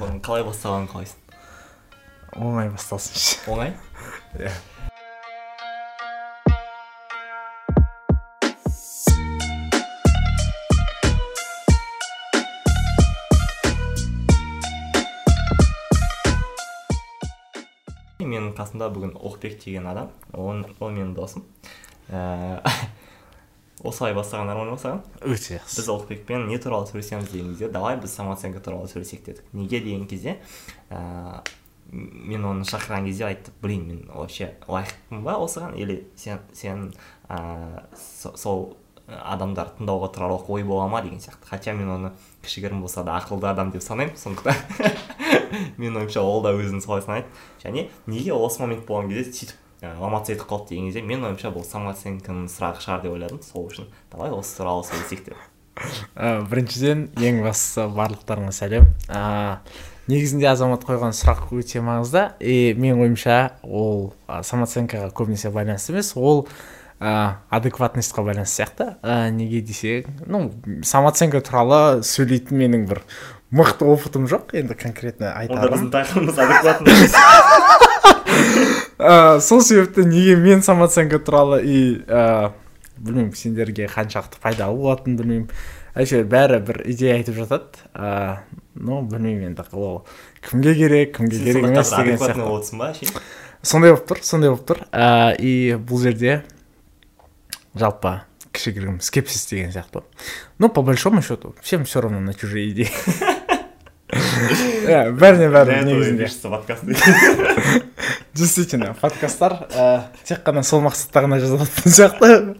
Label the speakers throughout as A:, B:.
A: оны қалай бастағанын қалайсың
B: оңай басталсыншы
A: оңай
B: иә
A: менің қасымда бүгін оқбек деген адам ол, менің досым ә, осылай бастаған нормально бастаған
B: өте жақсы
A: біз оқбекпен не туралы сөйлесеміз деген кезде давай біз самооценка туралы сөйлесейік дедік неге деген кезде ә, мен оны шақырған кезде айтты блин мен вообще лайықпын ба осыған или сен сен ә, сол адамдар тыңдауға тұрарлық ой бола ма деген сияқты хотя мен оны кішігірім болса да ақылды адам деп санаймын сондықтан менің ойымша ол да өзін солай санайды және неге осы момент болған кезде сөйтіп ә, ломаться етіп қалды деген кезде менің ойымша бұл самооценканың сұрағы шығар деп ойладым сол үшін давай осы туралы сөйлесейік деп
B: ә, біріншіден ең бастысы барлықтарыңа сәлем. Ә, негізінде азамат қойған сұрақ өте маңызды. И менің ойымша ол ә, самооценкаға көбінесе байланысты емес. Ол ә, адекватностьқа байланысты сияқты. Ә, неге десек ну самооценка туралы сөйлейтін менің бір мықты опытым жоқ. Енді конкретно
A: онда
B: айтарым.
A: біздің тақырыбымыз адекватность.
B: ә, сол себепті неге мен самооценка туралы и ә, білмеймін сендерге қаншалықты пайдалы болатынын білмеймін. Әйтеуір бәрі бір идея айтып жатады. Ә, ну білмеймін енді ол кімге керек кімге керек емес деген сияқты. сондай болып тұр сондай болып тұр. Ә, и бұл жерде жалпы кішігірім скепсис деген сияқты. Ну по большому счету всем все равно на чужие идеи. Иә бәріне бәрі негізінде.
A: подкаст
B: действительно подкасттар ә, тек қана сол мақсатта ғана жазылатын сияқты.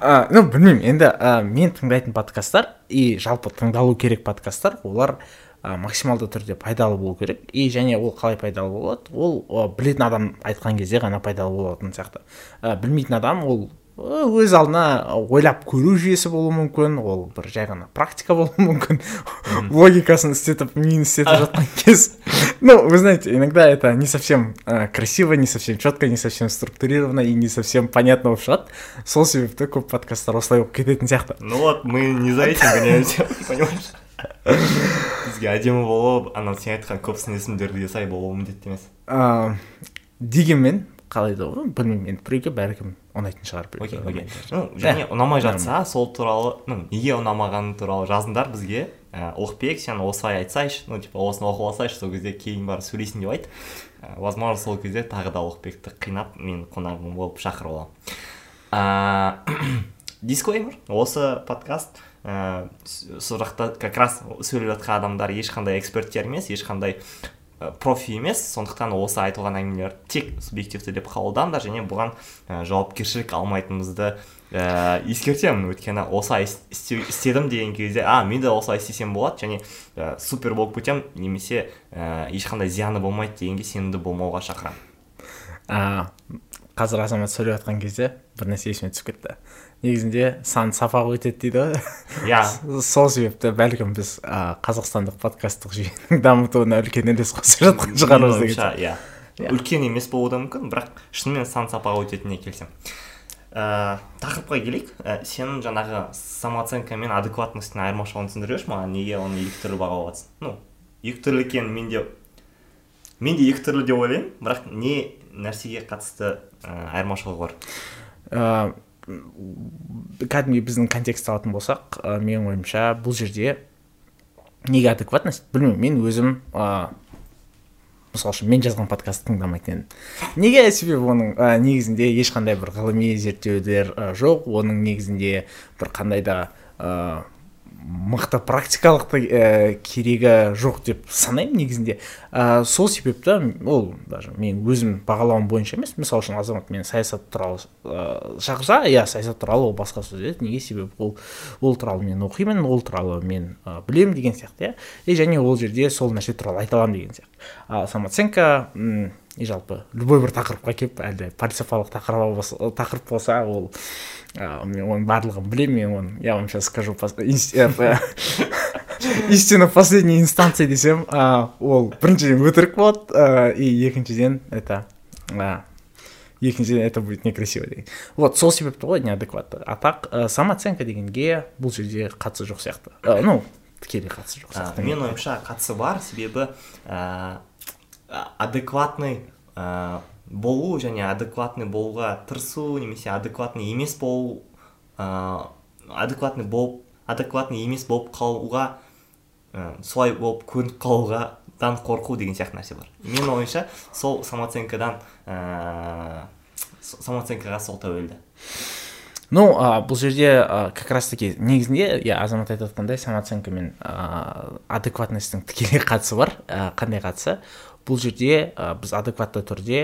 B: А, ну білмеймін енді ә, мен тыңдайтын подкасттар и жалпы тыңдалу керек подкасттар олар ә, максималды түрде пайдалы болу керек. И және ол қалай пайдалы болады? Ол ә, білетін адам айтқан кезде ғана пайдалы болатын сияқты. Ә, білмейтін адам ол ә, өз алдына ойлап көру жүйесі болуы мүмкін ол бір жай ғана практика болуы мүмкін. Логикасын істетіп миын істетіп жатқан кез. Ну вы знаете иногда это не совсем ә, красиво не совсем четко не совсем структурировано и не совсем понятно болып шығады сол себепті көп подкасттар осылай болып кететін сияқты.
A: Ну вот мы не за этим гоняемся понимаешь? Бізге әдемі болып анау сен айтқан көп сын есімдерге сай болуы міндетті емес.
B: Дегенмен қалай да білмеймін енді біреуге бәркім ұнайтын шығар біреуге шығар.
A: және
B: Ә,
A: ұнамай жатса сол туралы ну неге ұнамағаны туралы жазыңдар бізге. Ә, оқбек сен осылай айтсайшы ну типа осыны оқып алсайшы сол кезде кейін барып сөйлейсің деп айт. Ә, возможно сол кезде тағы да оқбекті қинап мен қонағым болып шақырып аламын. Ыыы дисклеймер осы подкаст ә, сол жақта как раз сөйлеп жатқан адамдар ешқандай эксперттер емес ешқандай ә, профи емес. Сондықтан осы айтылған әңгімелер тек субъективті деп қабылдаңдар және бұған жауапкершілік алмайтынымызды ә, ескертемін. Өйткені осылай істедім деген кезде а мен де осылай істесем болады және ә, супер болып кетемін. Немесе ә, ешқандай зияны болмайды дегенге сенімді болмауға шақырамын.
B: Ә, қазір азамат сөйлеп жатқан кезде бір нәрсе есіме түсіп кетті. Негізінде сан сапаға өтеді дейді ғой.
A: Иә.
B: Сол себепті бәлкім біз ә, қазақстандық подкасттық жүйенің дамытуына үлкен үлес қосып жатқан шығармыз деген
A: ойымша, иә. Үлкен емес болуы да мүмкін бірақ шынымен сан сапаға өтетініне келісемін ә, тақырыпқа келейік. Ә, сенің жаңағы самооценка мен адекватностьтың айырмашылығын түсіндіре берші маған. Неге оны екі түрлі бағалап жатсың ну екі түрлі екенін мен де мен де екі түрлі деп ойлаймын бірақ не нәрсеге қатысты ә, айырмашылығы бар?
B: Ә, кәдімгі біздің контекст алатын болсақ ә, менің ойымша бұл жерде неге адекватность білмеймін мен өзім ә, мысалы үшін мен жазған подкастты тыңдамайтын едім. Неге себебі оның ә, негізінде ешқандай бір ғылыми зерттеулер ә, жоқ оның негізінде бір қандай да мықты практикалық ә, керегі жоқ деп санаймын негізінде. Ә, сол себепті ол даже мен өзім бағалауым бойынша емес. Мысалы үшін азамат мені саясат туралы ә, шақырса иә саясат туралы ол басқа сөз еді. Неге себебі ол ол туралы мен оқимын ол туралы мен ә, білемін деген сияқты иә. И және ол жерде сол нәрсе туралы айта аламын деген сияқты. Ал самооценка и жалпы любой бір тақырыпқа келіп әлде пәлсапалық тақырып болса, тақырып болса ол ә, мен оның барлығын білемін мен оны я вам сейчас скажу истина в последней инстанции десем ә, ол біріншіден өтірік болады ә, и екіншіден это ә, екіншіден это будет некрасиво деген. Вот сол себепті ғой неадекватты. А так ә, самооценка дегенге бұл жерде қатысы жоқ сияқты. Ә, ну тікелей қатысы жоқ сияқты.
A: менің ойымша қатысы бар себебі ә, адекватный ә, болу және адекватный болуға тырысу немесе адекватный емес болу ә, адекватный болып адекватный емес болып қалуға ә, солай болып көрініп қалуға қорқу деген сияқты нәрсе бар. Менің ойымша сол самооценкадан ә, самооценкаға сол тәуелді.
B: Ну а, бұл жерде а, как раз таки негізінде иә азамат айтып отқандай самооценка мен а, адекватностьтың тікелей қатысы бар а, қандай қатысы? Бұл жерде а, біз адекватты түрде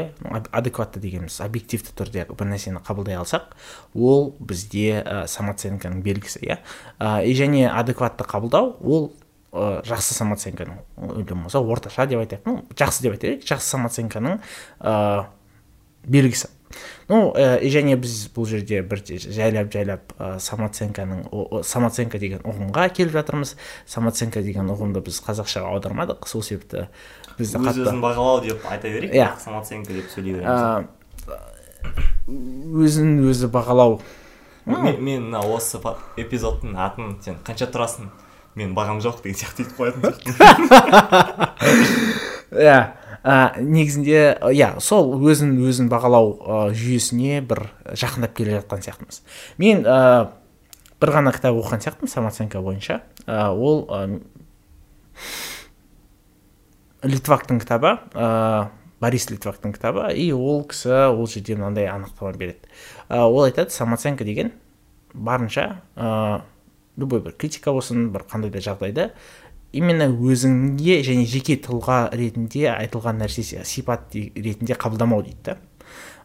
B: адекватты дегеніміз объективті түрде бір нәрсені қабылдай алсақ ол бізде а, самооценканың белгісі иә? А, и және адекватты қабылдау ол ә, жақсы самооценканың болса орташа деп айтайық. Ну жақсы деп айтайық жақсы самооценканың ә, белгісі. Ну ә, және біз бұл жерде бір жайлап жайлап ә, самооценканың самооценка деген ұғымға келіп жатырмыз. Самооценка деген ұғымды біз қазақшаға аудармадық. Сол себепті бізді
A: өз өзін бағалау деп айта берейік.
B: Иә.
A: самооценка деп сөйлей береміз.
B: Өзін өзі бағалау.
A: Мен, мына осы эпизодтың атын сен қанша тұрасың? Мен бағам жоқ деген сияқты етіп қоятын сияқтымын.
B: Иә. Ә, негізінде иә сол өзін өзін бағалау ә, жүйесіне бір жақындап келе жатқан сияқтымыз. Мен ә, бір ғана кітап оқыған сияқтымын самооценка бойынша. Ә, ол ә, литвактың кітабы ә, борис литвактың кітабы и ол кісі ол жерде мынандай анықтама береді. Ол айтады самооценка деген барынша ә, любой бір критика болсын бір қандай да жағдайда именно өзіңе және жеке тұлға ретінде айтылған нәрсе сипат де- ретінде қабылдамау дейді да.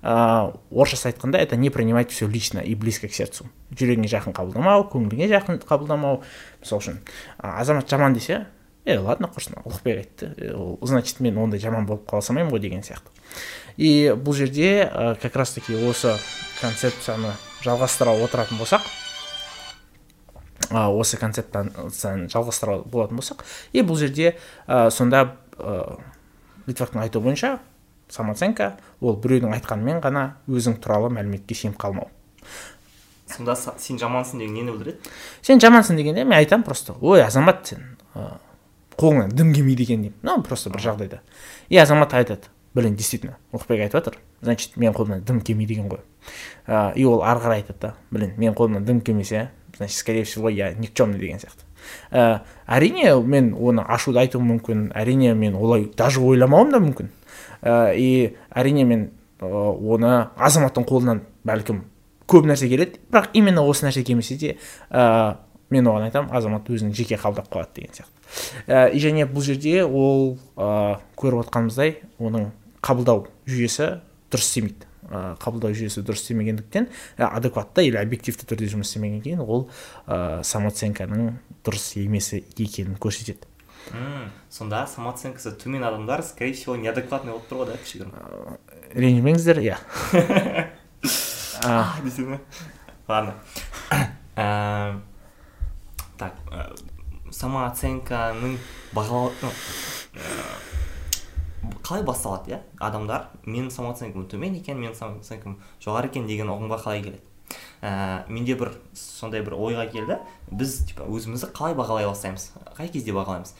B: Ыыы орысшасы айтқанда это не принимать все лично и близко к сердцу. Жүрегіңе жақын қабылдамау көңіліңе жақын қабылдамау мысалы үшін азамат жаман десе е ладно құрсын ұлықбек айтты ол значит мен ондай жаман болып қала салмаймын ғой деген сияқты. И бұл жерде ә, как раз таки осы концепцияны жалғастыра отыратын болсақ а, осы концепцияны жалғастыра болатын болсақ и бұл жерде ә, сонда ә, литвактың айтуы бойынша самооценка ол біреудің айтқанымен ғана өзің туралы мәліметке сеніп қалмау.
A: Сонда сен жамансың деген нені білдіреді?
B: Сен жамансың дегенде мен айтамын просто. Ой азамат сен ә, қолыңнан дым келмейді екен деймін. Ну просто бір жағдайда. И азамат айтады. Блин действительно ұлықбек айтып жатыр. Значит менің қолымнан дым келмейді екен ғой. Ә, и ол ары қарай айтады да блин менің қолымнан дым келмесе значит скорее всего я никчемный деген сияқты. Ә, әрине мен оны ашуды айтуым мүмкін әрине мен олай даже ойламауым да мүмкін. Ә, и әрине мен оны азаматтың қолынан бәлкім көп нәрсе келеді. Бірақ именно осы нәрсе келмесе де ә, мен оған айтамын азамат өзінің жеке қабылдап қалады деген сияқты. Ә, и және бұл жерде ол ә, көріп отқанымыздай оның қабылдау жүйесі дұрыс істемейді. Ә, қабылдау жүйесі дұрыс істемегендіктен ә, адекватты или объективті түрде жұмыс істемегеннен кейін ол ә, самооценканың дұрыс емес екенін көрсетеді.
A: М, сонда самооценкасы төмен адамдар скорее всего неадекватный болып тұр ғой да кішігірім.
B: Ренжімеңіздер иә.
A: Ладно. так ә, самооценканың бағалау ә, қалай басталады иә? Адамдар менің самооценкам төмен екен менің самооценкам жоғары екен деген ұғымға қалай келеді? Ә, менде бір сондай бір ойға келді біз типа өзімізді қалай бағалай бастаймыз? Қай кезде бағалаймыз?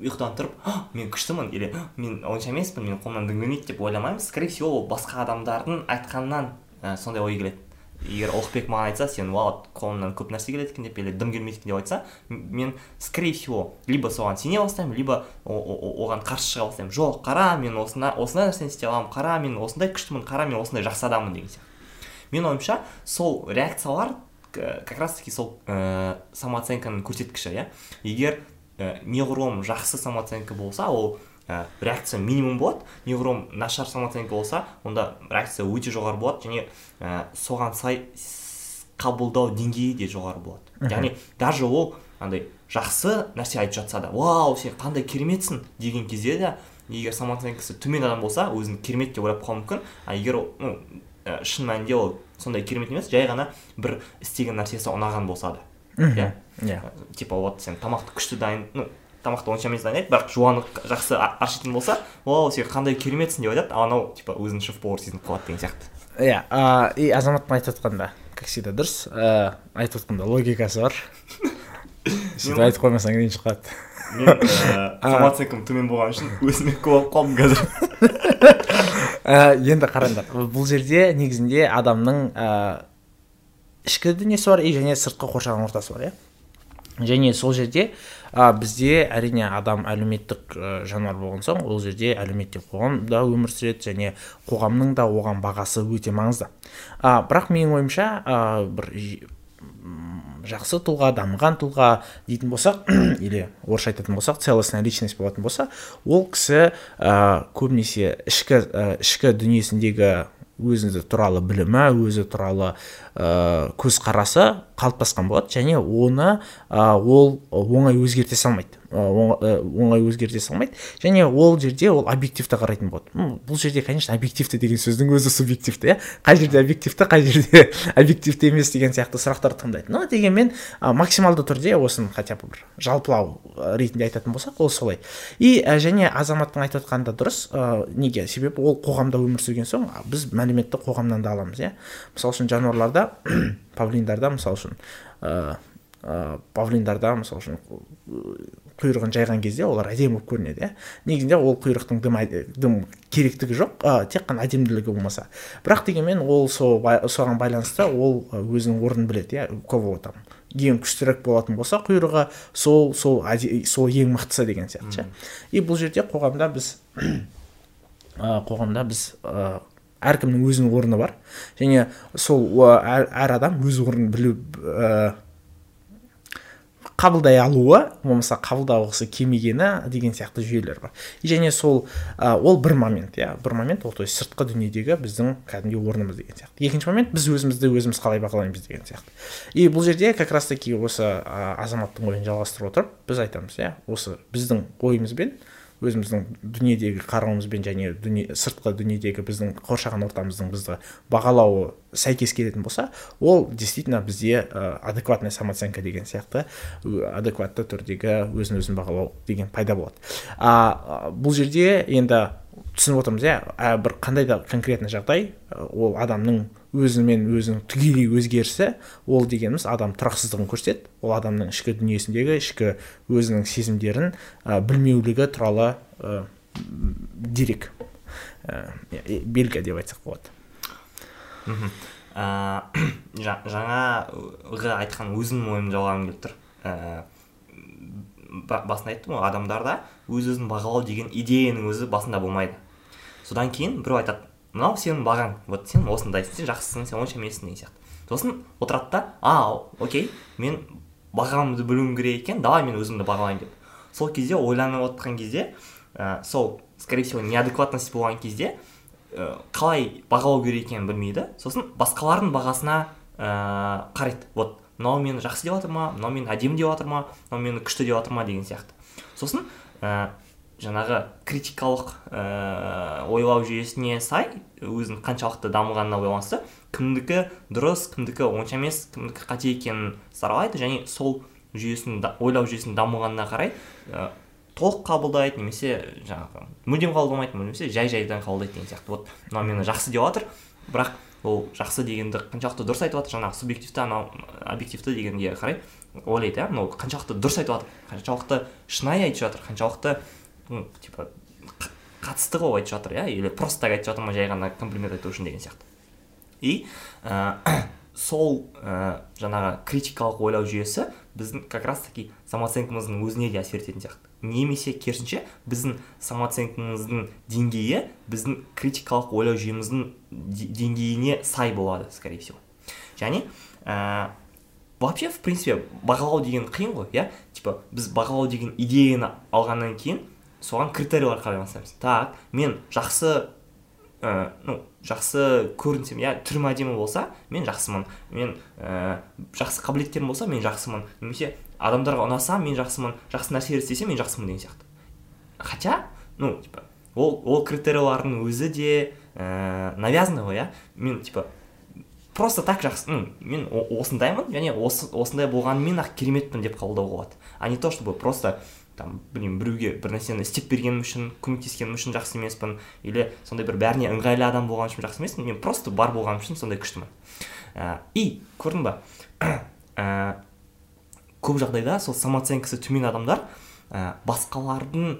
A: Ұйқыдан тұрып «Ах, мен күштімін или «Ах, мен онша емеспін менің қолымнан дым деп ойламаймыз. Скорее всего ол басқа адамдардың айтқанынан ә, сондай ой келеді. Егер ұлықбек маған айтса сен уау қолыңнан көп нәрсе келеді екен деп или дым келмейді екен деп айтса мен скорее всего либо соған сене бастаймын либо оған қарсы шыға бастаймын. Жоқ қара мен осына осындай нәрсені істей аламын қара мен осындай күштімін қара мен осындай жақсы адаммын деген сияқты. Менің ойымша сол реакциялар как раз таки сол ә, самооценканың көрсеткіші иә. Егер ә, неғұрлым жақсы самооценка болса ол ә, реакция минимум болады. Неғұрлым нашар самооценка болса онда реакция өте жоғары болады. Және ә, соған сай қабылдау деңгейі де жоғары болады. Яғни даже ол андай жақсы нәрсе айтып жатса да вау сен қандай кереметсің! деген кезде де егер самооценкасы төмен адам болса өзін керемет деп ойлап қалуы мүмкін. А егер ол ну, ә, шын мәнінде ол сондай керемет емес жай ғана бір істеген нәрсесі ұнаған болса да. Иә?
B: Иә.
A: Типа вот сен тамақты күшті дайын ну тамақты онша емес дайындайды бірақ жуаны жақсы а- ашитын болса вау сен қандай кереметсің деп айтады. Анау типа өзін шеф повар сезініп қалады деген сияқты.
B: Иә и азаматтың айтып жатқанда как всегда дұрыс. Ә, айтып жатқанда логикасы бар. Сөйтіп айтып қоймасаң ренжіп қалады.
A: Мен самооценкам төмен болғаны үшін өзіме көп қалдым қазір.
B: Енді қараңдар бұл жерде негізінде адамның ә, ішкі дүниесі бар и және сыртқы қоршаған ортасы бар иә? Және сол жерде ә, бізде әрине адам әлеуметтік ә, жануар болған соң ол жерде әлеуметтік қоғамда өмір сүреді және қоғамның да оған бағасы өте маңызды. Ә, бірақ менің ойымша ә, бір жақсы тұлға дамыған тұлға дейтін болсақ или орысша айтатын болсақ целостная личность болатын болса ол кісі ә, көбінесе ішкі ә, ішкі дүниесіндегі өзі туралы білімі өзі туралы ә, көзқарасы қалыптасқан болады және оны ә, ол оңай өзгерте салмайды. Оңай өзгерте салмайды. Және ол жерде ол объективті қарайтын болады. Бұл жерде конечно объективті деген сөздің өзі субъективті иә. Қай жерде объективті қай жерде объективті емес деген сияқты сұрақтарды тыңдайды но дегенмен максималды түрде осыны хотя бы бір жалпылау ретінде айтатын болсақ ол солай. И және азаматтың айтып отқаны да дұрыс. Неге? Себебі ол қоғамда өмір сүрген соң біз мәліметті қоғамнан да аламыз иә. Мысалы үшін жануарларда павлиндарда мысалы үшін ә, павлиндарда мысалы үшін құйрығын жайған кезде олар әдемі болып көрінеді иә. Негізінде ол құйрықтың дым, дым керектігі жоқ ә, тек қана әдемілігі болмаса. Бірақ дегенмен ол сол соған байланысты ол өзінің орнын біледі иә. Кого там ең күштірек болатын болса құйрығы сол сол сол ең мықтысы деген сияқты ше. И бұл жерде қоғамда біз ә, қоғамда біз ә, әркімнің өзінің орны бар. Және сол әр, әр адам өз орнын білу ә, қабылдай алуы болмаса қабылдағысы келмегені деген сияқты жүйелер бар. Және сол ә, ол бір момент иә. Бір момент ол то есть сыртқы дүниедегі біздің кәдімгідей орнымыз деген сияқты. Екінші момент біз өзімізді өзіміз қалай бағалаймыз деген сияқты. И бұл жерде как раз таки осы ә, азаматтың ойын жалғастырып отырып біз айтамыз иә. Осы біздің ойымызбен өзіміздің дүниедегі қарауымызбен және дүние, сыртқы дүниедегі біздің қоршаған ортамыздың бізді бағалауы сәйкес келетін болса ол действительно бізде ә, адекватная самооценка деген сияқты адекватты түрдегі өзін өзін бағалау деген пайда болады. А бұл жерде енді түсініп отырмыз иә. Бір қандай да конкретный жағдай ол адамның өзімен өзінің түгелей өзгерісі ол дегеніміз адам тұрақсыздығын көрсетеді. Ол адамның ішкі дүниесіндегі ішкі өзінің сезімдерін ә, білмеулігі туралы ә, дерек. Ә, белгі деп айтсақ болады.
A: Мхм. Ә, жаңағы айтқан өзімнің ойымды жалғағым келіп тұр. Ә, басында айттым ғой адамдарда өз өзін бағалау деген идеяның өзі басында болмайды. Содан кейін біреу айтады мынау сенің бағаң вот сен осындайсың сен жақсысың сен онша емессің деген сияқты. Сосын отырады да а окей мен бағамды білуім керек екен давай мен өзімді бағалайын деп. Сол кезде ойланып отқан кезде ә, сол скорее всего неадекватность болған кезде ә, қалай бағалау керек екенін білмейді. Сосын басқалардың бағасына ә, қарайды. Вот мынау мені жақсы деп жатыр ма? Мынау мені әдемі деп жатыр ма? Мынау мені күшті деп жатыр ма? деген сияқты. Сосын ә, жаңағы критикалық ә, ойлау жүйесіне сай өзінің қаншалықты дамығанына байланысты кімдікі дұрыс кімдікі онша емес кімдікі қате екенін саралайды және сол жүйесінің ойлау жүйесінің дамығанына қарай ә, толық қабылдайды немесе жаңағы мүлдем қабылдамайды немесе жай жайдан қабылдайды деген сияқты. Вот мынау мені жақсы деп жатыр бірақ ол жақсы дегенді қаншалықты дұрыс айтып жатыр жаңағы субъективті анау объективті дегенге қарай ойлайды иә мынау қаншалықты дұрыс айтып жатыр қаншалықты шынайы айтып жатыр қаншалықты типа қатысты қылып айтып жатыр иә? Или просто так айтып жатыр ма жай ғана комплимент айту үшін деген сияқты. И ә, сол ә, жаңағы критикалық ойлау жүйесі біздің как раз таки самооценкамыздың өзіне де әсер ететін сияқты. Немесе керісінше біздің самооценкамыздың деңгейі біздің критикалық ойлау жүйеміздің деңгейіне сай болады скорее всего. Және ә, вообще в принципе бағалау деген қиын ғой иә? Типа біз бағалау деген идеяны алғаннан кейін соған критерийлер қарай бастаймыз так мен жақсы ә, ну жақсы көрінсем иә түрім әдемі болса мен жақсымын. Мен ә, жақсы қабілеттерім болса мен жақсымын. Немесе адамдарға ұнасам мен жақсымын жақсы нәрселер істесем мен жақсымын деген сияқты. Хотя ну типа ол ол критерийлардың өзі де ә, навязанный ғой иә мен типа просто так жақсы ну мен осындаймын және осы осындай болғанымен ақ кереметпін деп қабылдауға болады. А не то чтобы просто там білмеймін біреуге бір нәрсені істеп бергенім үшін көмектескенім үшін жақсы емеспін или сондай бір бәріне ыңғайлы адам болған үшін жақсы емеспін мен просто бар болғаным үшін сондай күштімін ә, и көрдің ба ә, көп жағдайда сол самооценкасы төмен адамдар ә, басқалардың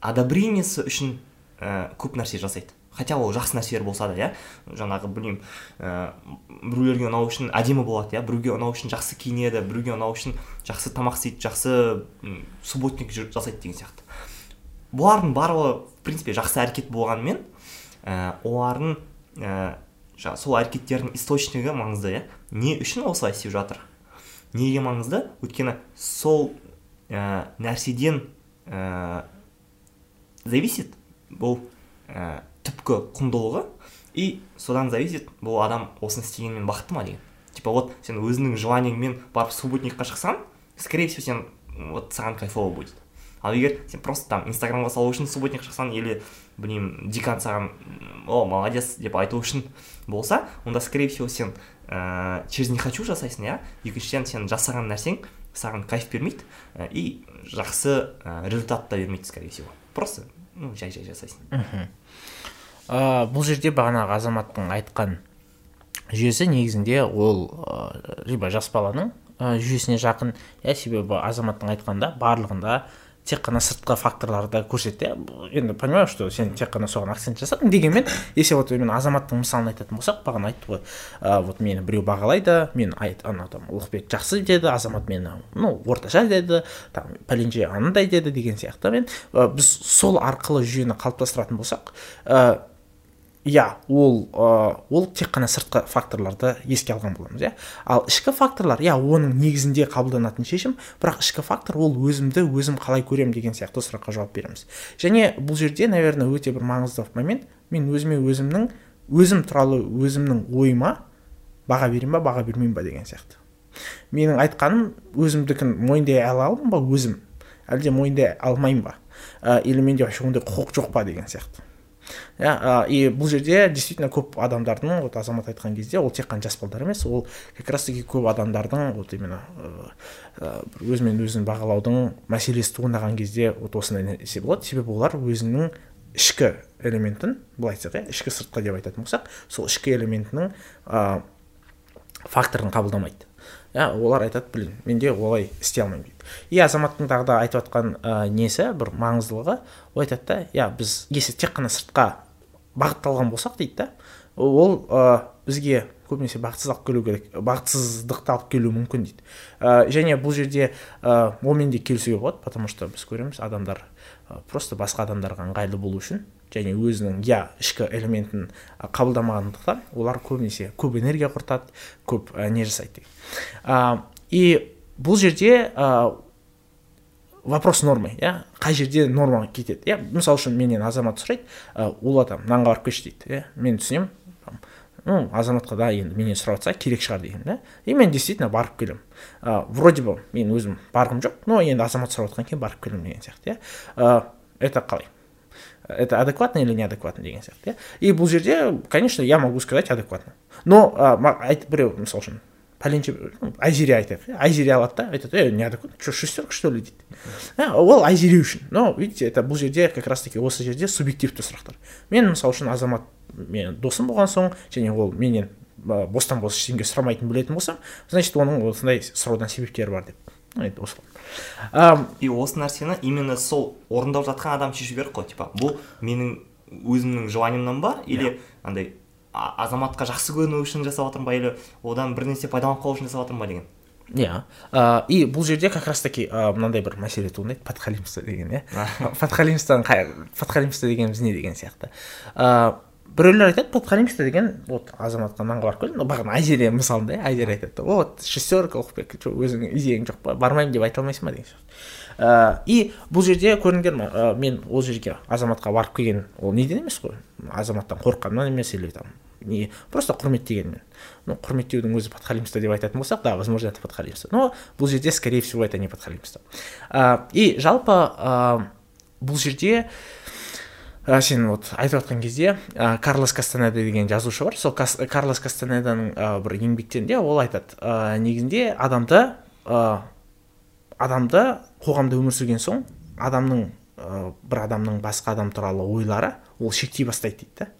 A: одобрениесі үшін ә, көп нәрсе жасайды. Хотя ол жақсы нәрселер болса да иә. Жаңағы білмеймін ә, біреулерге ұнау үшін әдемі болады иә. Біреуге ұнау үшін жақсы киінеді біреуге ұнау үшін жақсы тамақ істейді жақсы субботник жасайды деген сияқты. Бұлардың барлығы в принципе жақсы әрекет болғанымен ә, олардың ә, сол әрекеттердің источнигі маңызды иә. Не үшін осылай істеп жатыр? Неге маңызды? Өйткені сол ә, нәрседен ә, зависит бұл ә, түпкі құндылығы. И содан зависит бұл адам осыны істегенмен бақытты ма деген. Типа вот сен өзіңнің желаниеңмен барып субботникқа шықсаң скорее всего сен вот саған кайфово будет. Ал егер сен просто там инстаграмға салу үшін субботник шықсаң или білмеймін декан саған о молодец деп айту үшін болса онда скорее всего сен ә, через не хочу жасайсың иә екіншіден сен жасаған нәрсең саған кайф бермейді ә, и жақсы ә, результат та бермейді скорее всего. Просто ну жай жай жасайсың
B: ә, бұл жерде бағанағы азаматтың айтқан жүйесі негізінде ол ә, жас баланың жүйесіне жақын. Иә себебі азаматтың айтқанда барлығында тек қана сыртқы факторларды көрсетті иә. Енді понимаю что сен тек қана соған акцент жасадың дегенмен если вот именно азаматтың мысалын айтатын болсақ бағана айтты ғой ә, вот мені біреу бағалайды мен айт анау там ұлықбек жақсы деді азамат мені ну орташа деді там пәленше анандай деді деген сияқтымен ә, біз сол арқылы жүйені қалыптастыратын болсақ ә, иә ол ол тек қана сыртқы факторларды еске алған боламыз иә. Ал ішкі факторлар иә оның негізінде қабылданатын шешім бірақ ішкі фактор ол өзімді өзім қалай көремін деген сияқты сұраққа жауап береміз. Және бұл жерде наверное өте бір маңызды момент. Мен өзіме өзімнің өзім туралы өзімнің ойыма баға беремін ба баға бермеймін ба деген сияқты. Менің айтқаным өзімдікін мойындай ала аламын ба өзім? Әлде мойындай алмаймын ба? Ә, или менде вообще ондай құқық жоқ па деген сияқты. Иә и бұл жерде действительно көп адамдардың вот азамат айтқан кезде ол тек қана жас балдар емес ол как раз таки көп адамдардың вот именно ә, бір өзімен өзін бағалаудың мәселесі туындаған кезде вот осындай нәрсе болады. Себебі олар өзінің ішкі элементін былай айтсақ иә ішкі сыртқы деп айтатын болсақ сол ішкі элементінің ә, факторын қабылдамайды. Иә олар айтады блин менде олай істей алмаймын дейді и азаматтың тағы да айтып жатқан ә, несі бір маңыздылығы ол айтады да иә біз если тек қана сыртқа бағытталған болсақ дейді да ол ә, бізге көбінесе бақытсыз алып келу керек бақытсыздықты алып келуі мүмкін дейді. Ә, және бұл жерде ә, онымен де келісуге болады потому что біз көреміз адамдар ә, просто басқа адамдарға ыңғайлы болу үшін. Және өзінің иә ішкі элементін қабылдамағандықтан олар көбінесе көп энергия құртады көп ә, не жасайды деген. А, и бұл жерде а, вопрос нормы иә қай жерде норма кетеді. Иә мысалы үшін менен азамат сұрайды ә, ұлы там нанға барып келші дейді иә мен түсінемін ну азаматқа да енді менен сұрап жатса керек шығар деген да. И мен действительно барып келемін. Ә, вроде бы мен өзім барғым жоқ но енді азамат сұрап жатқан кейін барып келемін деген сияқты иә. Ә, это қалай? Это адекватно или неадекватно деген сияқты иә и бұл жерде конечно я могу сказать адекватно. Но ә, біреу мысалы үшін пәленше айзере айтайық айзере алады да айтады е неадекватно. Че шестерка что ли дейді ол айзере үшін но видите это бұл жерде как раз таки осы жерде субъективті сұрақтар мен мысалы үшін азамат менің досым болған соң және ол менен бостан бос ештеңе сұрамайтынын білетін болсам значит оның осындай сұраудан себептері бар деп.
A: И осы нәрсені именно сол орындап жатқан адам шешу керек қой. Типа бұл менің өзімнің желаниемнан ба? Или андай а- азаматқа жақсы көріну үшін жасап жатырмын ба? Или одан бір нәрсе пайдаланып қалу үшін жасап жатырмын ба деген?
B: Иә. Ә, и бұл жерде как раз таки мынандай бір мәселе туындайды. Подхалимство деген иә. Подхалимстводан қай- подхалимство дегеніміз не деген сияқты. Біреулер айтады подхалимство деген вот азаматқа нанға барып келдім бағана айзере мысалында иә айзере айтады вот шестерка ұлықбек өзіңнің идеяң жоқ па бармаймын деп айта алмайсың ба? деген сияқты. Ә, и бұл жерде көрдіңдер ма ә, мен ол жерге азаматқа барып келген ол неден емес қой? Азаматтан қорыққаннан емес или там не просто құрметтегенмен ну құрметтеудің өзі подхалимство деп айтатын болсақ да возможно это подхалимство. Но бұл жерде скорее всего это не подхалимство. Ә, и жалпы ә, бұл жерде ә, сен вот айтып жатқан кезде ә, карлос кастанеда деген жазушы бар. Сол Кас- карлос кастанеданың ә, бір еңбектерінде ол айтады. Ә, негізінде адамды ә, адамды қоғамда өмір сүрген соң адамның ә, бір адамның басқа адам туралы ойлары ол шектей бастайды дейді да.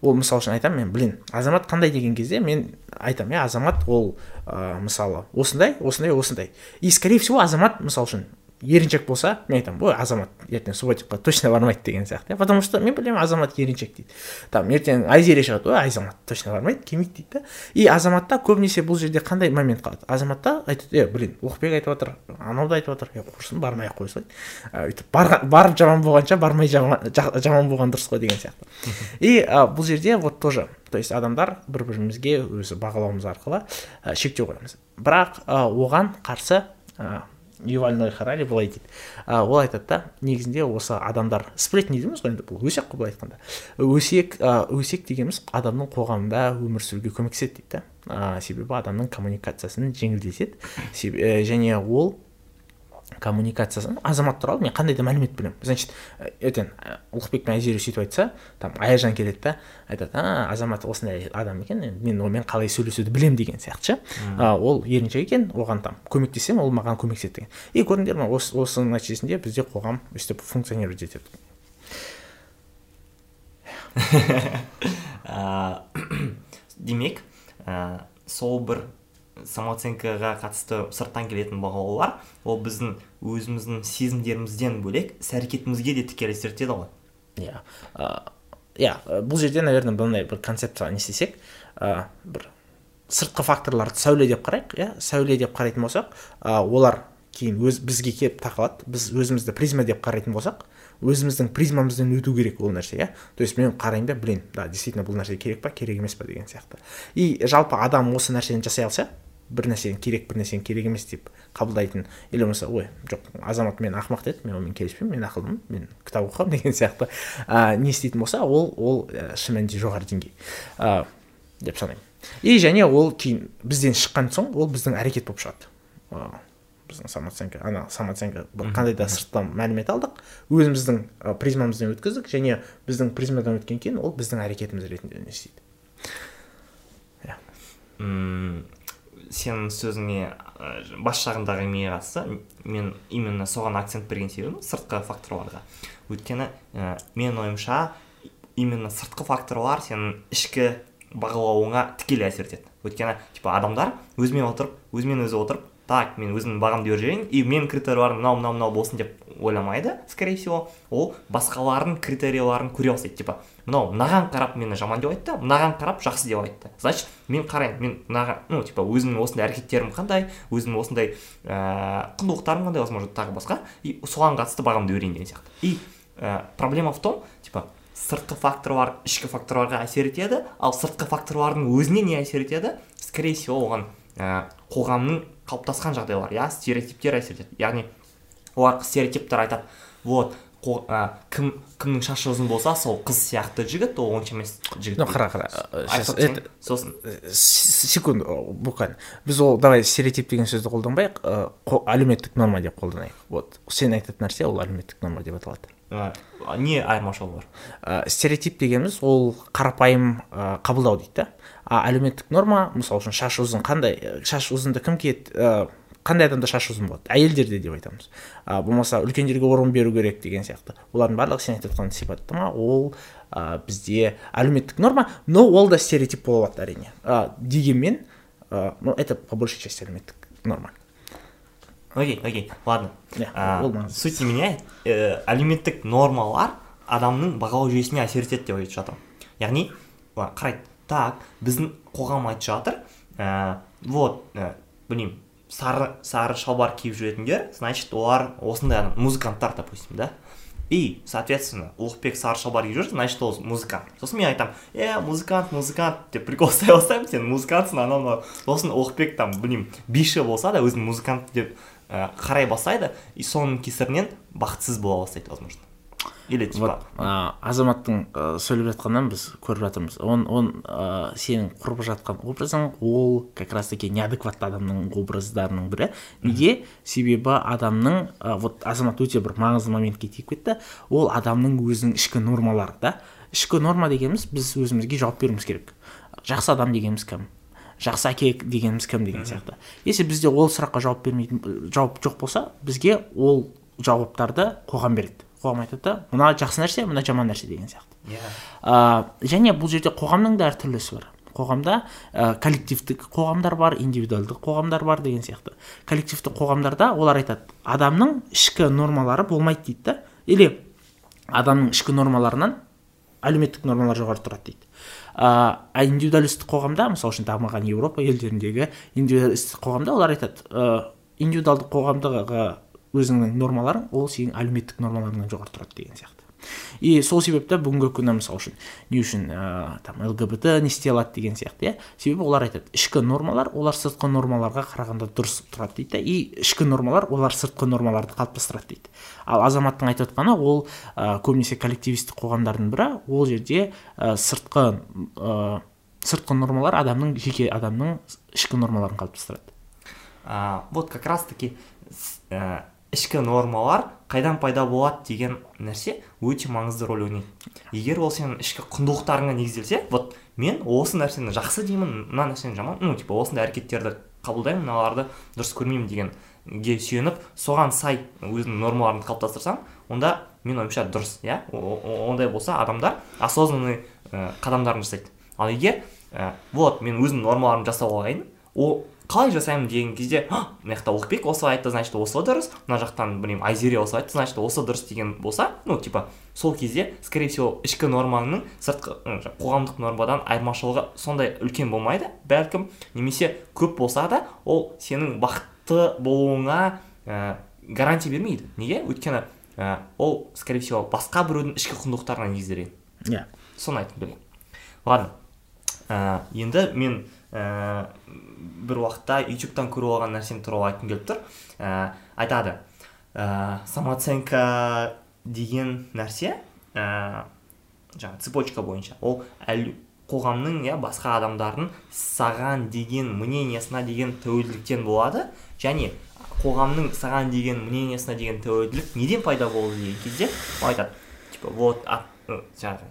B: Ол мысалы үшін айтамын мен блин азамат қандай деген кезде мен айтамын иә азамат ол ә, мысалы осындай осындай осындай. И скорее всего азамат мысалы үшін еріншек болса мен айтамын ой азамат ертең субботикқа точно бармайды деген сияқты. Иә потому что мен білемін азамат еріншек дейді. Там ертең айзере шығады ой азамат точно бармайды келмейді дейді да. И азаматта көбінесе бұл жерде қандай момент қалады? Азаматта айтады е блин ұлықбек айтып жатыр анау да айтып жатыр е құрсын бармай ақ ә, өйтіп барып жаман болғанша бармай жаман, жа- жаман болған дұрыс қой деген сияқты. И бұл жерде вот тоже то есть адамдар бір бірімізге өзі бағалауымыз арқылы шектеу қоямыз. Бірақ оған қарсы юваль ной харари былай дейді ол айтады да негізінде осы адамдар сплетни дейміз ғой енді бұл өсек қой былай айтқанда. Өсек өсек дегеніміз адамның қоғамда өмір сүруге көмектеседі дейді да. Себебі адамның коммуникациясын жеңілдетеді. Ә, және ол коммуникациясын азамат туралы мен қандай да мәлімет білемін. Значит ә, ертең ұлықбек пен айзере сөйтіп айтса там аяжан келеді да айтады а азамат осындай адам екен енді мен онымен қалай сөйлесуді білемін деген сияқты ше. Ол еріншек екен оған там көмектесем ол маған көмектеседі деген. И көрдіңдер ма осы осының нәтижесінде бізде қоғам өстіп функционировать етеді
A: демек сол бір самооценкаға қатысты сырттан келетін бағалаулар ол біздің өзіміздің сезімдерімізден бөлек іс әрекетімізге де тікелей әсер етеді ғой.
B: Иә иә бұл жерде наверное мынандай бір концепция не істесек бір сыртқы факторларды сәуле деп қарайық иә сәуле деп қарайтын болсақ ә, олар кейін өз бізге келіп тақалады. Біз өзімізді призма деп қарайтын болсақ өзіміздің призмамыздан өту керек ол нәрсе иә? То есть мен қараймын да блин да действительно бұл нәрсе керек па керек емес па деген сияқты. И жалпы адам осы нәрсені жасай алса бір нәрсені керек бір нәрсені керек емес деп қабылдайтын или болмаса ой жоқ азамат мен ақымақ деді мен онымен келіспеймін мен ақылдымын мен кітап оқығанмын деген сияқты. Ә, не істейтін болса ол ол ә, шын мәнінде жоғары деңгей. Ә, деп санаймын. И және ол кейін бізден шыққан соң ол біздің әрекет болып шығады. Біздің самооценка ана самооценка бір қандай да сырттан мәлімет алдық өзіміздің призмамыздан өткіздік және біздің призмадан өткен кейін ол біздің әрекетіміз ретінде не істейді.
A: М, сенің сөзіңе бас жағындағы әңгімеге қатысты мен именно соған акцент берген себебім сыртқы факторларға. Өйткені ә, менің ойымша именно сыртқы факторлар сенің ішкі бағалауыңа тікелей әсер етеді. Өйткені типа адамдар өзімен отырып өзімен өзі отырып так мен өзімнің бағамды беріп жіберейін и менің критерияларым мынау мынау мынау болсын деп ойламайды скорее всего. Ол басқалардың критерияларын көре бастайды типа мынау мынаған қарап мені жаман деп айтты мынаған қарап жақсы деп айтты значит мен қараймын мен мынаған ну типа өзімнің осындай әрекеттерім қандай өзімнің осындай ыыы құндылықтарым қандай возможно тағы басқа и соған қатысты бағамды берейін деген сияқты. И ә, проблема в том типа сыртқы факторлар ішкі факторларға әсер етеді ал сыртқы факторлардың өзіне не әсер етеді? Скорее всего оған ә, қоғамның қалыптасқан жағдайлар иә стереотиптер әсер етеді яғни олар стереотиптер айтады вот ә, кім кімнің шашы ұзын болса сол қыз сияқты жігіт ол онша емес жігіт
B: ну қара қара это
A: сосын.
B: с- секунду буквально. Біз ол давай стереотип деген сөзді қолданбайық қо- әлеуметтік норма деп қолданайық. Вот сен айтатын нәрсе ол әлеуметтік норма деп аталады.
A: Не айырмашылығы бар?
B: Стереотип дегеніміз ол қарапайым қабылдау дейді да а әлеуметтік норма мысалы үшін шаш ұзын қандай ә, шаш ұзынды кім киеді? Ә, қандай адамда шаш ұзын болады? Әйелдерде деп айтамыз. А, болмаса үлкендерге орын беру керек деген сияқты. Олардың барлығы сен айтып отқан сипаттама ол ә, бізде әлеуметтік норма но ол да стереотип бола алады әрине. Ә, дегенмен ну это по большей части әлеуметтік норма.
A: Окей окей ладно. Ә,
B: ол
A: суть немене ә, әлеуметтік нормалар адамның бағалау жүйесіне әсер етеді деп айтып жатырмын. Яғни қарайды. Так біздің қоғам айтып жатыр. Ә, вот ә, білмеймін сары сары шалбар киіп жүретіндер значит олар осындай музыканттар допустим да? И соответственно ұлықбек сары шалбар киіп жүр значит ол музыкант. Сосын мен айтамын е музыкант музыкант деп прикол ұстай бастаймын сен музыкантсың анау мынау. Сосын ұлықбек там білмеймін биші болса да өзін музыкант деп ә, қарай бастайды и соның кесірінен бақытсыз бола бастайды возможно. Типа
B: вот. ә, азаматтың ә, сөйлеп жатқанынан біз көріп жатырмыз. Он он ә, сенің құрып жатқан образың ол как раз таки неадекватты адамның образдарының бірі. Неге? Себебі адамның ә, вот азамат өте бір маңызды моментке тиіп кетті. Ол адамның өзінің ішкі нормалары да. Ішкі норма дегеніміз біз өзімізге жауап беруіміз керек. Жақсы адам дегеніміз кім? Жақсы әке дегеніміз кім деген сияқты. Если бізде ол сұраққа жауап бермейтін жауап жоқ болса бізге ол жауаптарды қоғам береді. Қоғам айтады да мына жақсы нәрсе мына жаман нәрсе деген сияқты.
A: Иә.
B: Ә, және бұл жерде қоғамның да әртүрлісі бар. Қоғамда ә, коллективтік қоғамдар бар индивидуалдық қоғамдар бар деген сияқты. Коллективтік қоғамдарда олар айтады адамның ішкі нормалары болмайды дейді да. Или адамның ішкі нормаларынан әлеуметтік нормалар жоғары тұрады дейді. А индивидуалистік қоғамда мысалы үшін дамыған еуропа елдеріндегі индивидуалистік қоғамда олар айтады ә, индивидуалдық қоғамдағы өзіңнің нормаларың ол сенің әлеуметтік нормаларыңнан жоғары тұрады деген сияқты. И сол себепті бүгінгі күні мысалы үшін не үшін ә, там лгбт не істей алады деген сияқты иә. Себебі олар айтады ішкі нормалар олар сыртқы нормаларға қарағанда дұрыс тұрады дейді. И ішкі нормалар олар сыртқы нормаларды қалыптастырады дейді. Ал азаматтың айтып отқаны ол ә, көбінесе коллективистік қоғамдардың бірі ол жерде ә, сыртқы ә, сыртқы нормалар адамның жеке адамның ішкі нормаларын қалыптастырады.
A: А, вот как раз таки ішкі нормалар қайдан пайда болады деген нәрсе өте маңызды рөл ойнайды. Егер ол сенің ішкі құндылықтарыңа негізделсе вот мен осы нәрсені жақсы деймін мына нәрсені жаман ну типа осындай әрекеттерді қабылдаймын мыналарды дұрыс көрмеймін дегенге сүйеніп соған сай өзінің нормаларын қалыптастырсаң онда мен ойымша дұрыс иә? Ондай болса адамдар осознанный ә, қадамдарын жасайды. Ал егер ә, вот мен өзімнің нормаларымды жасап алайын ол қалай жасаймын деген кезде мына жақта ұлықбек осылай айтты значит осы дұрыс мына жақтан білмеймін айзере осылай айтты значит осы дұрыс деген болса ну типа сол кезде скорее всего ішкі нормаңның сыртқы қоғамдық нормадан айырмашылығы сондай үлкен болмайды. Бәлкім немесе көп болса да ол сенің бақытты болуыңа ә, гарантия бермейді. Неге? Өйткені ә, ол скорее всего басқа біреудің ішкі құндылықтарына негізделген
B: иә. Yeah.
A: соны айтқым келген ладно. Ә, енді мен ә, бір уақытта ютубтан көріп алған нәрсем туралы айтқым келіп тұр. Ә, айтады. Ә, самооценка деген нәрсе ә, жаңағы цепочка бойынша. Ол әл, қоғамның иә басқа адамдардың саған деген мнениесына деген тәуелділіктен болады. Және қоғамның саған деген мнениесына деген тәуелділік неден пайда болды деген кезде ол айтады. Типа вот жаңағы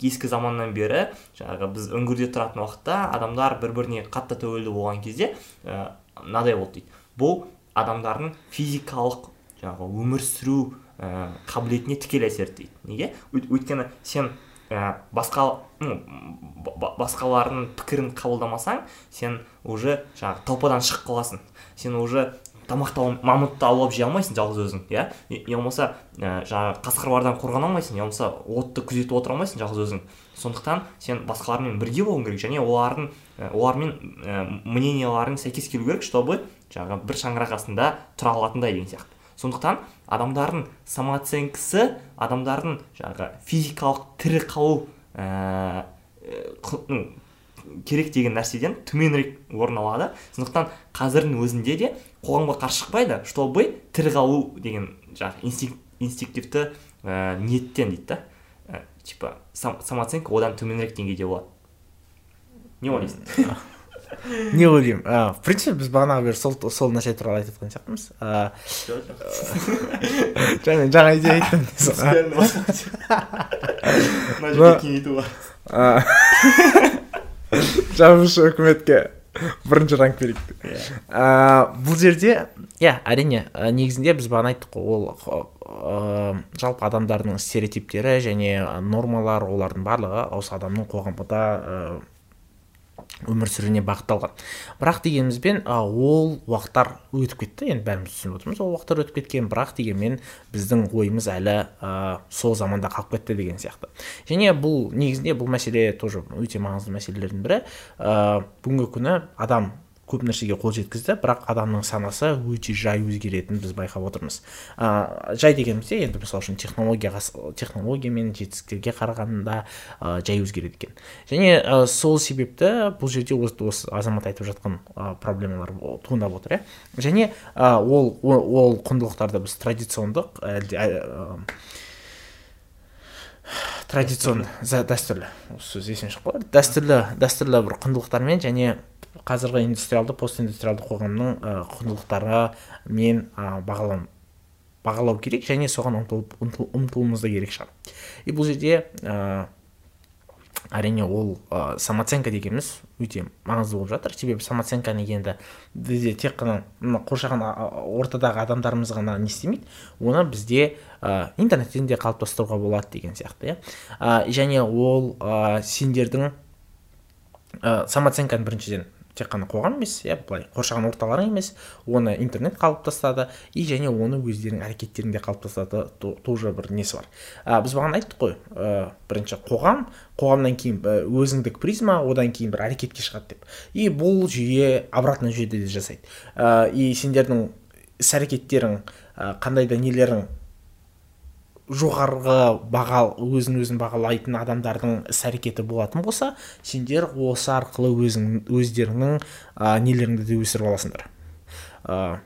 A: ескі заманнан бері жаңағы біз үңгірде тұратын уақытта адамдар бір біріне қатты тәуелді болған кезде мынадай ә, болды дейді. Бұл адамдардың физикалық жаңағы өмір сүру ә, қабілетіне тікелей әсер етеді неге? Өйткені сен ә, басқа ну, басқалардың пікірін қабылдамасаң сен уже жаңағы толпадан шығып қаласың. Сен уже тамақты мамытты аулап жей алмайсың жалғыз өзің иә? Я болмаса ә, жаңағы қасқырлардан қорғана алмайсың я болмаса отты күзетіп отыра алмайсың жалғыз өзің. Сондықтан сен басқалармен бірге болуың керек және олардың ә, олармен ә, мненияларың сәйкес келу керек чтобы жаңағы бір шаңырақ астында тұра алатындай деген сияқты. Сондықтан адамдардың самооценкасы адамдардың жаңағы физикалық тірі қалу ә, керек деген нәрседен төменірек орын алады. Сондықтан қазірдің өзінде де қоғамға қарсы шықпайды чтобы тірі қалу деген жаңағы инстинк, инстинктивті ә, ниеттен дейді да. Ә, типа сам, самооценка одан төменірек деңгейде болады. Не ойлайсың?
B: Не ойлаймын. Ә, в принципе біз бағанағы бері сол сол нәрсе туралы айтып жатқан сияқтымыз. Жаңа жаңа идея айттым
A: мына жерде кеңейту бар.
B: жазушы үкіметке. бірінші ранг берейік ә, бұл жерде иә әрине негізінде біз бағана айттық қой ол жалпы адамдардың стереотиптері және нормалар олардың барлығы осы адамның қоғамда өмір сүруіне бағытталған. Бірақ дегенімізбен ол уақыттар өтіп кетті. Енді бәріміз түсініп отырмыз ол уақыттар өтіп кеткен. Бірақ дегенмен біздің ойымыз әлі ә, сол заманда қалып кетті деген сияқты. Және бұл негізінде бұл мәселе тоже өте маңызды мәселелердің бірі. Ә, бүгінгі күні адам көп нәрсеге қол жеткізді бірақ адамның санасы өте жай өзгеретінін біз байқап отырмыз. Ә, жай дегенімізде енді мысалы үшін технологияға технология мен жетістіктерге қарағанда ә, жай өзгереді екен. Және ә, сол себепті бұл жерде осы, осы азамат айтып жатқан ә, проблемалар туындап отыр иә. Және ә, ол, ол құндылықтарды біз традициондық әлде традиционный дәстүрлі. Осы сөз есімнен шығып қалады дәстүрлі дәстүрлі бір құндылықтармен және қазіргі индустриалды постиндустриалды қоғамның ә, құндылықтары мен ә, бағалау бағалау керек және соған ұмтылып ұмтылуымыз да керек шығар. И бұл жерде ә, әрине ол ә, самооценка дегеніміз өте маңызды болып жатыр. Себебі самооценканы енді бізде тек қана қоршаған ортадағы адамдарымыз ғана не істемейді. Оны бізде ә, интернеттен де қалыптастыруға болады деген сияқты иә. Ә, және ол ә, сендердің ә, самооценканы біріншіден тек қана қоғам емес иә былай қоршаған орталарың емес оны интернет қалыптастады и және оны өздерінің әрекеттерінде қалыптастады то- тоже бір несі бар. Ә, біз бағана айттық қой ә, бірінші қоғам қоғамнан кейін ә, өзіндік призма одан кейін бір әрекетке шығады деп. И бұл жүйе обратный жүйеде де жасайды. Ә, и сендердің іс әрекеттерің ә, қандай да нелерің жоғарғы баға өзін өзін бағалайтын адамдардың іс әрекеті болатын болса сендер осы арқылы өзің өздеріңнің ә, нелеріңді де өсіріп аласыңдар. Ә,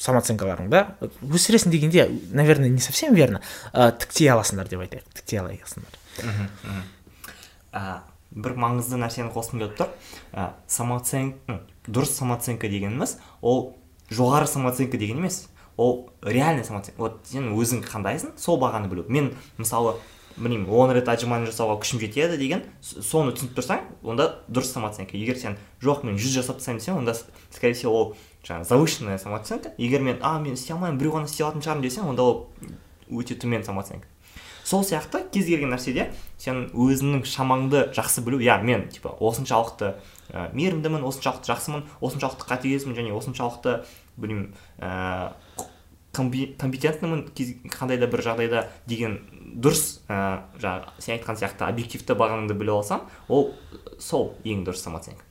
B: самооценкаларыңды өсіресің дегенде наверное не совсем верно ә, тіктей аласыңдар деп айтайық тіктей аласыңдар.
A: Ә, бір маңызды нәрсені қосқым келіп тұр. Ә, самооцен м, дұрыс самооценка дегеніміз ол жоғары самооценка деген емес. Ол реальный самооценка вот сен өзің қандайсың сол бағаны білу. Мен мысалы білмеймін он рет отжимание жасауға күшім жетеді деген соны түсініп тұрсаң онда дұрыс самооценка егер сен жоқ мен жүз жасап тастаймын десең онда скорее всего ол жаңағы завышенная самооценка егер мен а мен істей алмаймын біреу ғана істей алатын шығармын десең онда ол өте төмен самооценка сол сияқты кез келген нәрседе сен өзіңнің шамаңды жақсы білу иә мен типа осыншалықты ә, мейірімдімін осыншалықты жақсымын осыншалықты қатыгезмін және осыншалықты білмеймін ә, комби- компетентнымын қандай да бір жағдайда деген дұрыс ә, жаңағы сен айтқан сияқты объективті бағаңды біле алсаң ол сол ең дұрыс самооценка.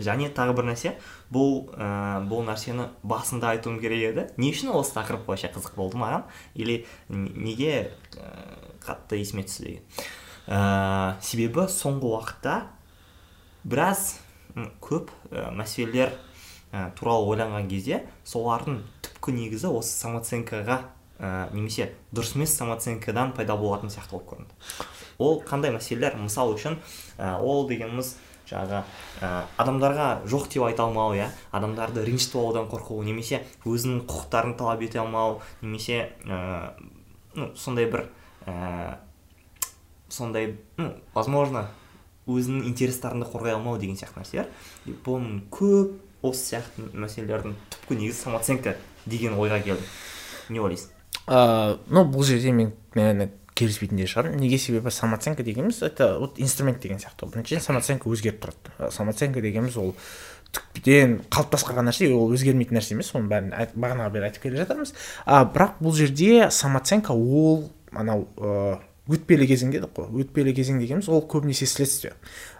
A: Және тағы бір нәрсе бұл ә, бұл нәрсені басында айтуым керек еді. Не үшін осы тақырып вообще қызық болды маған? Или неге ә, қатты есіме түсті деген? Ә, себебі соңғы уақытта біраз көп ә, мәселелер ә, туралы ойланған кезде солардың түпкі негізі осы самооценкаға ә, немесе дұрыс емес самооценкадан пайда болатын сияқты болып көрінді. Ол қандай мәселелер? Мысалы үшін ә, ол дегеніміз жаңағы ә, адамдарға жоқ деп айта алмау иә? Адамдарды ренжітіп алудан қорқу немесе өзінің құқықтарын талап ете алмау немесе ә, ну, сондай бір ә, сондай ну возможно өзінің интерестеріңді қорғай алмау деген сияқты нәрселер. Бұның көп осы сияқты мәселелердің түпкі негізі самооценка. Деген ойға келдім. Не ойлайсың?
B: Ә, ну бұл жерде мен наверное келіспейтін де шығармын. Неге себебі самооценка дегеніміз это вот инструмент деген сияқты. Біріншіден самооценка өзгеріп тұрады. Самооценка дегеніміз ол түптен қалыптасып қалған нәрсе ол өзгермейтін нәрсе емес оның бәрін бағанағы бері айтып келе жатырмыз. А бірақ бұл жерде самооценка ол анау ә, өтпелі кезең дедік қой. Өтпелі кезең дегеніміз ол көбінесе следствие.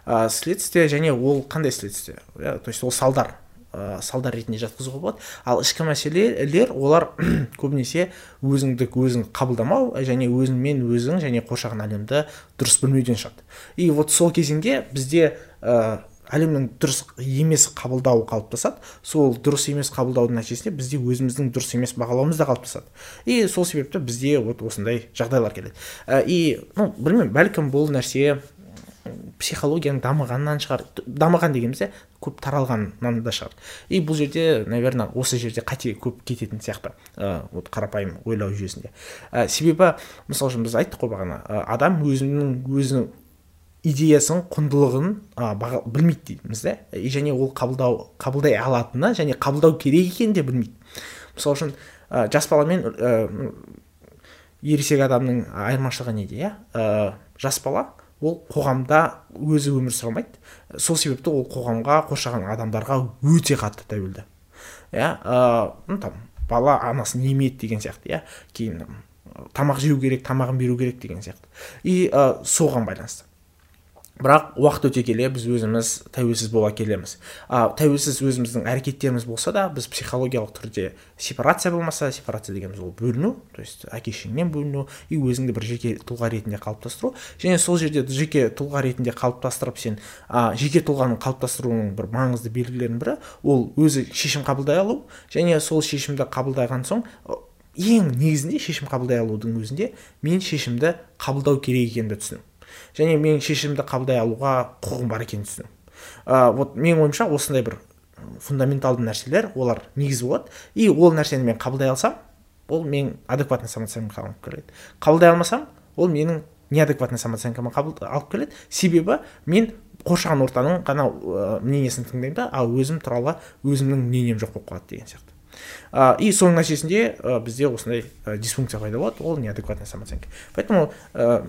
B: Ә, следствие және ол қандай следствие? Иә то есть ол салдар. Ә, салдар ретінде жатқызуға болады. Ал ішкі мәселелер олар көбінесе өзіңдік өзің қабылдамау және өзіңмен өзің және қоршаған әлемді дұрыс білмеуден шығады. И вот сол кезеңде бізде ә, әлемнің дұрыс емес қабылдауы қалыптасады. Сол дұрыс емес қабылдаудың нәтижесінде бізде өзіміздің дұрыс емес бағалауымыз да қалыптасады. И сол себепті бізде вот осындай жағдайлар келеді. И ну білмеймін бәлкім бұл нәрсе психологияның дамығанынан шығар. Дамыған дегенімізде көп таралғаннан да шығар. И бұл жерде наверное осы жерде қате көп кететін сияқты ә, вот қарапайым ойлау жүйесінде. Ә, себебі мысалы үшін біз айттық қой бағана ә, адам өзінің өзінің идеясын құндылығын ә, баға, білмейді дейміз да? И және ол қабылдау қабылдай алатыны және қабылдау керек екенін де білмейді. Мысалы үшін ә, жас бала мен ә, ересек адамның айырмашылығы неде иә? Ә, жас бала ол қоғамда өзі өмір сүре алмайды. Сол себепті ол қоғамға қоршаған адамдарға өте қатты тәуелді. Иә ну там бала анасын емеді деген сияқты иә. Кейін тамақ жеу керек тамағын беру керек деген сияқты. И ә, соған байланысты. Бірақ уақыт өте келе біз өзіміз тәуелсіз бола келеміз. А тәуелсіз өзіміздің әрекеттеріміз болса да біз психологиялық түрде сепарация болмаса сепарация дегеніміз ол бөліну то есть әке шешеңнен бөліну и өзіңді бір жеке тұлға ретінде қалыптастыру. Және сол жерде жеке тұлға ретінде қалыптастырып сен а, жеке тұлғаны қалыптастыруының бір маңызды белгілерінің бірі ол өзі шешім қабылдай алу. Және сол шешімді қабылдаған соң ең негізінде шешім қабылдай алудың өзінде мен шешімді қабылдау керек екенімді түсіну және мен шешімді қабылдай алуға құқығым бар екенін түсіну ә, вот менің ойымша осындай бір фундаменталды нәрселер олар негіз болады. И ол нәрсені мен қабылдай алсам ол мен адекватный самооценкаға алып келеді. Қабылдай алмасам ол менің неадекватный самооценкамен қабыл алып келеді. Себебі мен қоршаған ортаның ғана ә, мнениесін тыңдаймын да ал өзім туралы өзімнің мнением жоқ болып қалады деген сияқты. А, и соның нәтижесінде ә, бізде осындай ә, дисфункция пайда болады. Ол неадекватная самооценка. Поэтому ә,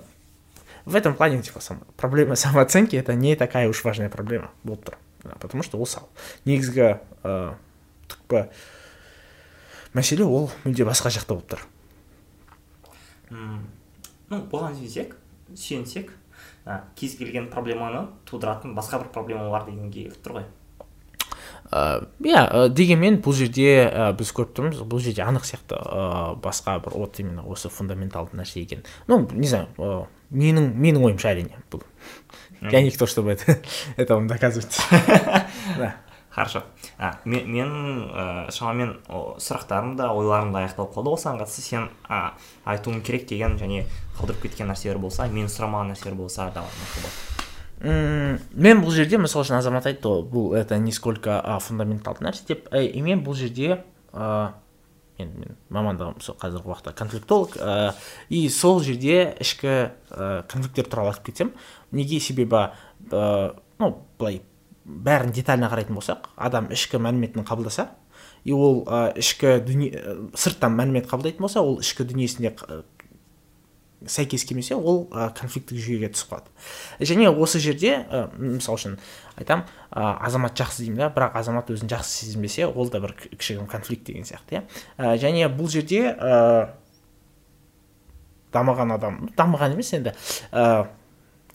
B: в этом плане типа сам, проблема самооценки это не такая уж важная проблема. Тұр Да, потому что ол сау негізгі ә, түпкі мәселе ол мүлде басқа жақта болып тұр
A: ну бұған сүйсек сүйенсек ә, кез келген проблеманы тудыратын басқа бір проблема бар дегенге келіп тұр ғой
B: иә ә, дегенмен бұл жерде ә, біз көріп тұрмыз бұл жерде анық сияқты ә, басқа бір вот именно осы фундаменталды нәрсе екен. Ну не знаю ә, менің менің ойымша әрине бұл. Я не кто чтобы это это вам доказывать. Да.
A: Хорошо. А, мен, мен ә, шамамен сұрақтарым да ойларым да аяқталып қалды осыған қатысты. Сен ә, айтуың керек деген және қалдырып кеткен нәрселер болса мен сұрамаған нәрселер болса
B: М, мен бұл жерде мысалы үшін азамат айтты ғой бұл это не сколько а, фундаменталды нәрсе деп. Ә, и мен бұл жерде ә, мен, мамандығым сол қазіргі уақытта конфликтолог ә, и сол жерде ішкі ә, конфликттер туралы айтып кетсем неге себебі ә, ну былай бәрін детально қарайтын болсақ адам ішкі мәліметін қабылдаса и ол ә, ішкі дүние сырттан мәлімет қабылдайтын болса ол ішкі дүниесінде сәйкес келмесе ол ә, конфликттік жүйеге түсіп қалады. Және осы жерде ә, мысалы үшін айтам ә, азамат жақсы деймін да бірақ азамат өзін жақсы сезінбесе ол да бір кі- кішігірім конфликт деген сияқты иә. Ә, және бұл жерде ә, дамыған адам дамыған емес енді ә,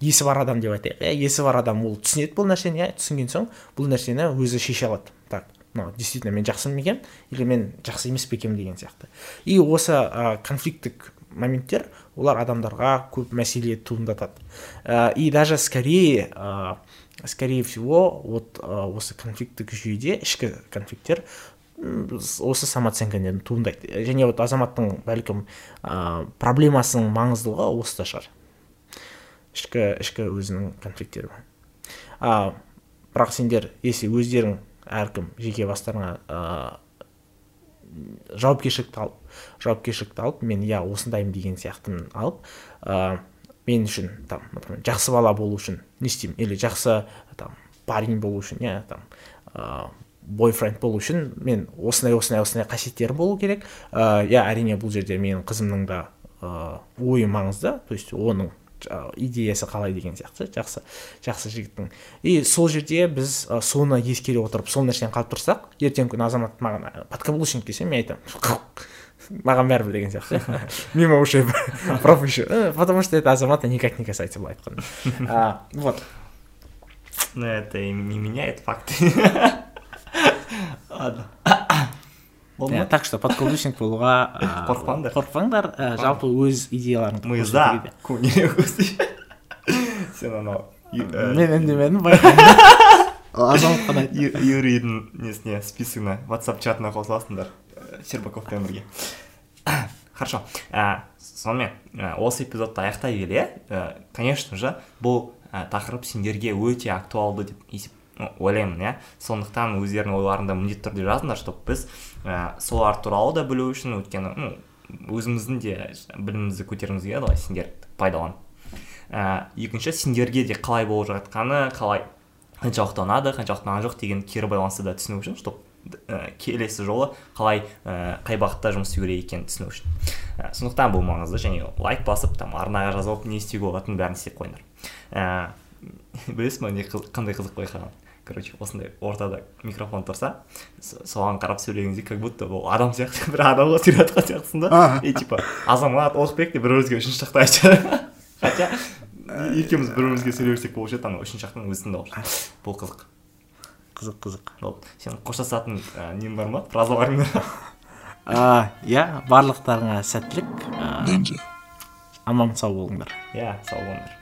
B: есі бар адам деп айтайық иә. Есі бар адам ол түсінеді бұл нәрсені иә. Түсінген соң бұл нәрсені өзі шеше алады. Так мынау действительно мен жақсымын екен или мен жақсы емес пе екенмін деген сияқты. И осы ә, конфликттік моменттер олар адамдарға көп мәселе туындатады. Ә, и даже скорее ә, скорее всего вот ә, осы конфликттік жүйеде ішкі конфликттер осы самооценкадан туындайды. Және вот азаматтың бәлкім ә, проблемасының маңыздылығы осыда шығар. Ішкі ішкі өзінің конфликттері а бірақ сендер если өздерің әркім жеке бастарыңа ә, жауапкершілікті алып жауапкершілікті алып мен иә осындаймын деген сияқтыны алып ә, мен үшін там жақсы бала болу үшін не істеймін или жақсы там парень болу үшін иә там ә, бойфренд болу үшін мен осындай осындай осындай қасиеттері болу керек. Ә, иә әрине бұл жерде менің қызымның да ә, ойы маңызды то есть оның идеясы қалай деген сияқты. Жақсы жақсы жігіттің. И сол жерде біз ә, соны ескере отырып сол нәрсені қалып тұрсақ ертеңгі күні азамат маған подкаблучник десе мен айтамын маған бәрібір деген сияқты мимо ушей пропущу. Потому что это азамата никак не касается былай айтқанда. А, вот.
A: Но это не меняет факты. Ладно.
B: Иә,
A: ма?
B: так что подкаблучник болуға
A: Қорықпаңдар.
B: қорықпаңдар. Жалпы өз идеяларыңды
A: көсте сен анау ә,
B: мен үндемедім азамат қана
A: юрийдің несіне списогына ватсап чатына қосыласыңдар ә, щербаковпен бірге. Хорошо. Ә, сонымен осы эпизодты аяқтай келе конечно же бұл тақырып сендерге өте актуалды деп есеп ойлаймын иә. Сондықтан өздеріңнің ойларыңды міндетті түрде жазыңдар чтобы біз ә, солар туралы да білу үшін өйткені өзіміздің де білімімізді көтергіміз келеді ғой сендерді пайдаланып ә, екінші сендерге де қалай болып жатқаны қалай қаншалықты ұнады қаншалықты ұнаған жоқ деген кері байланысты да түсіну үшін чтобы ә, келесі жолы қалай ә, қай бағытта жұмыс істеу керек екенін түсіну үшін. Ә, сондықтан бұл маңызды. Және лайк басып там арнаға жазып не істеуге болатынын бәрін істеп қойыңдар. Ә, білесіз ба не қандай қызық байқаған? Короче осындай ортада микрофон тұрса соған қарап сөйлеген кезде как будто ол адам сияқты бір адамға сөйлеп жатқан сияқтысың да. И типа азамат ұлықбек деп бір бірімізге үшінші жақта айтады хотя екеуміз бір бірімізге сөйлесек болушы еді анау үшінші жақтың өзінің дауысы бұл қызық.
B: Қызық қызық.
A: Болды. Сен қоштасатын ә, нең бар ма? Фразаларың
B: А, иә барлықтарыңа сәттілік. Аман сау болыңдар.
A: Иә сау болыңдар.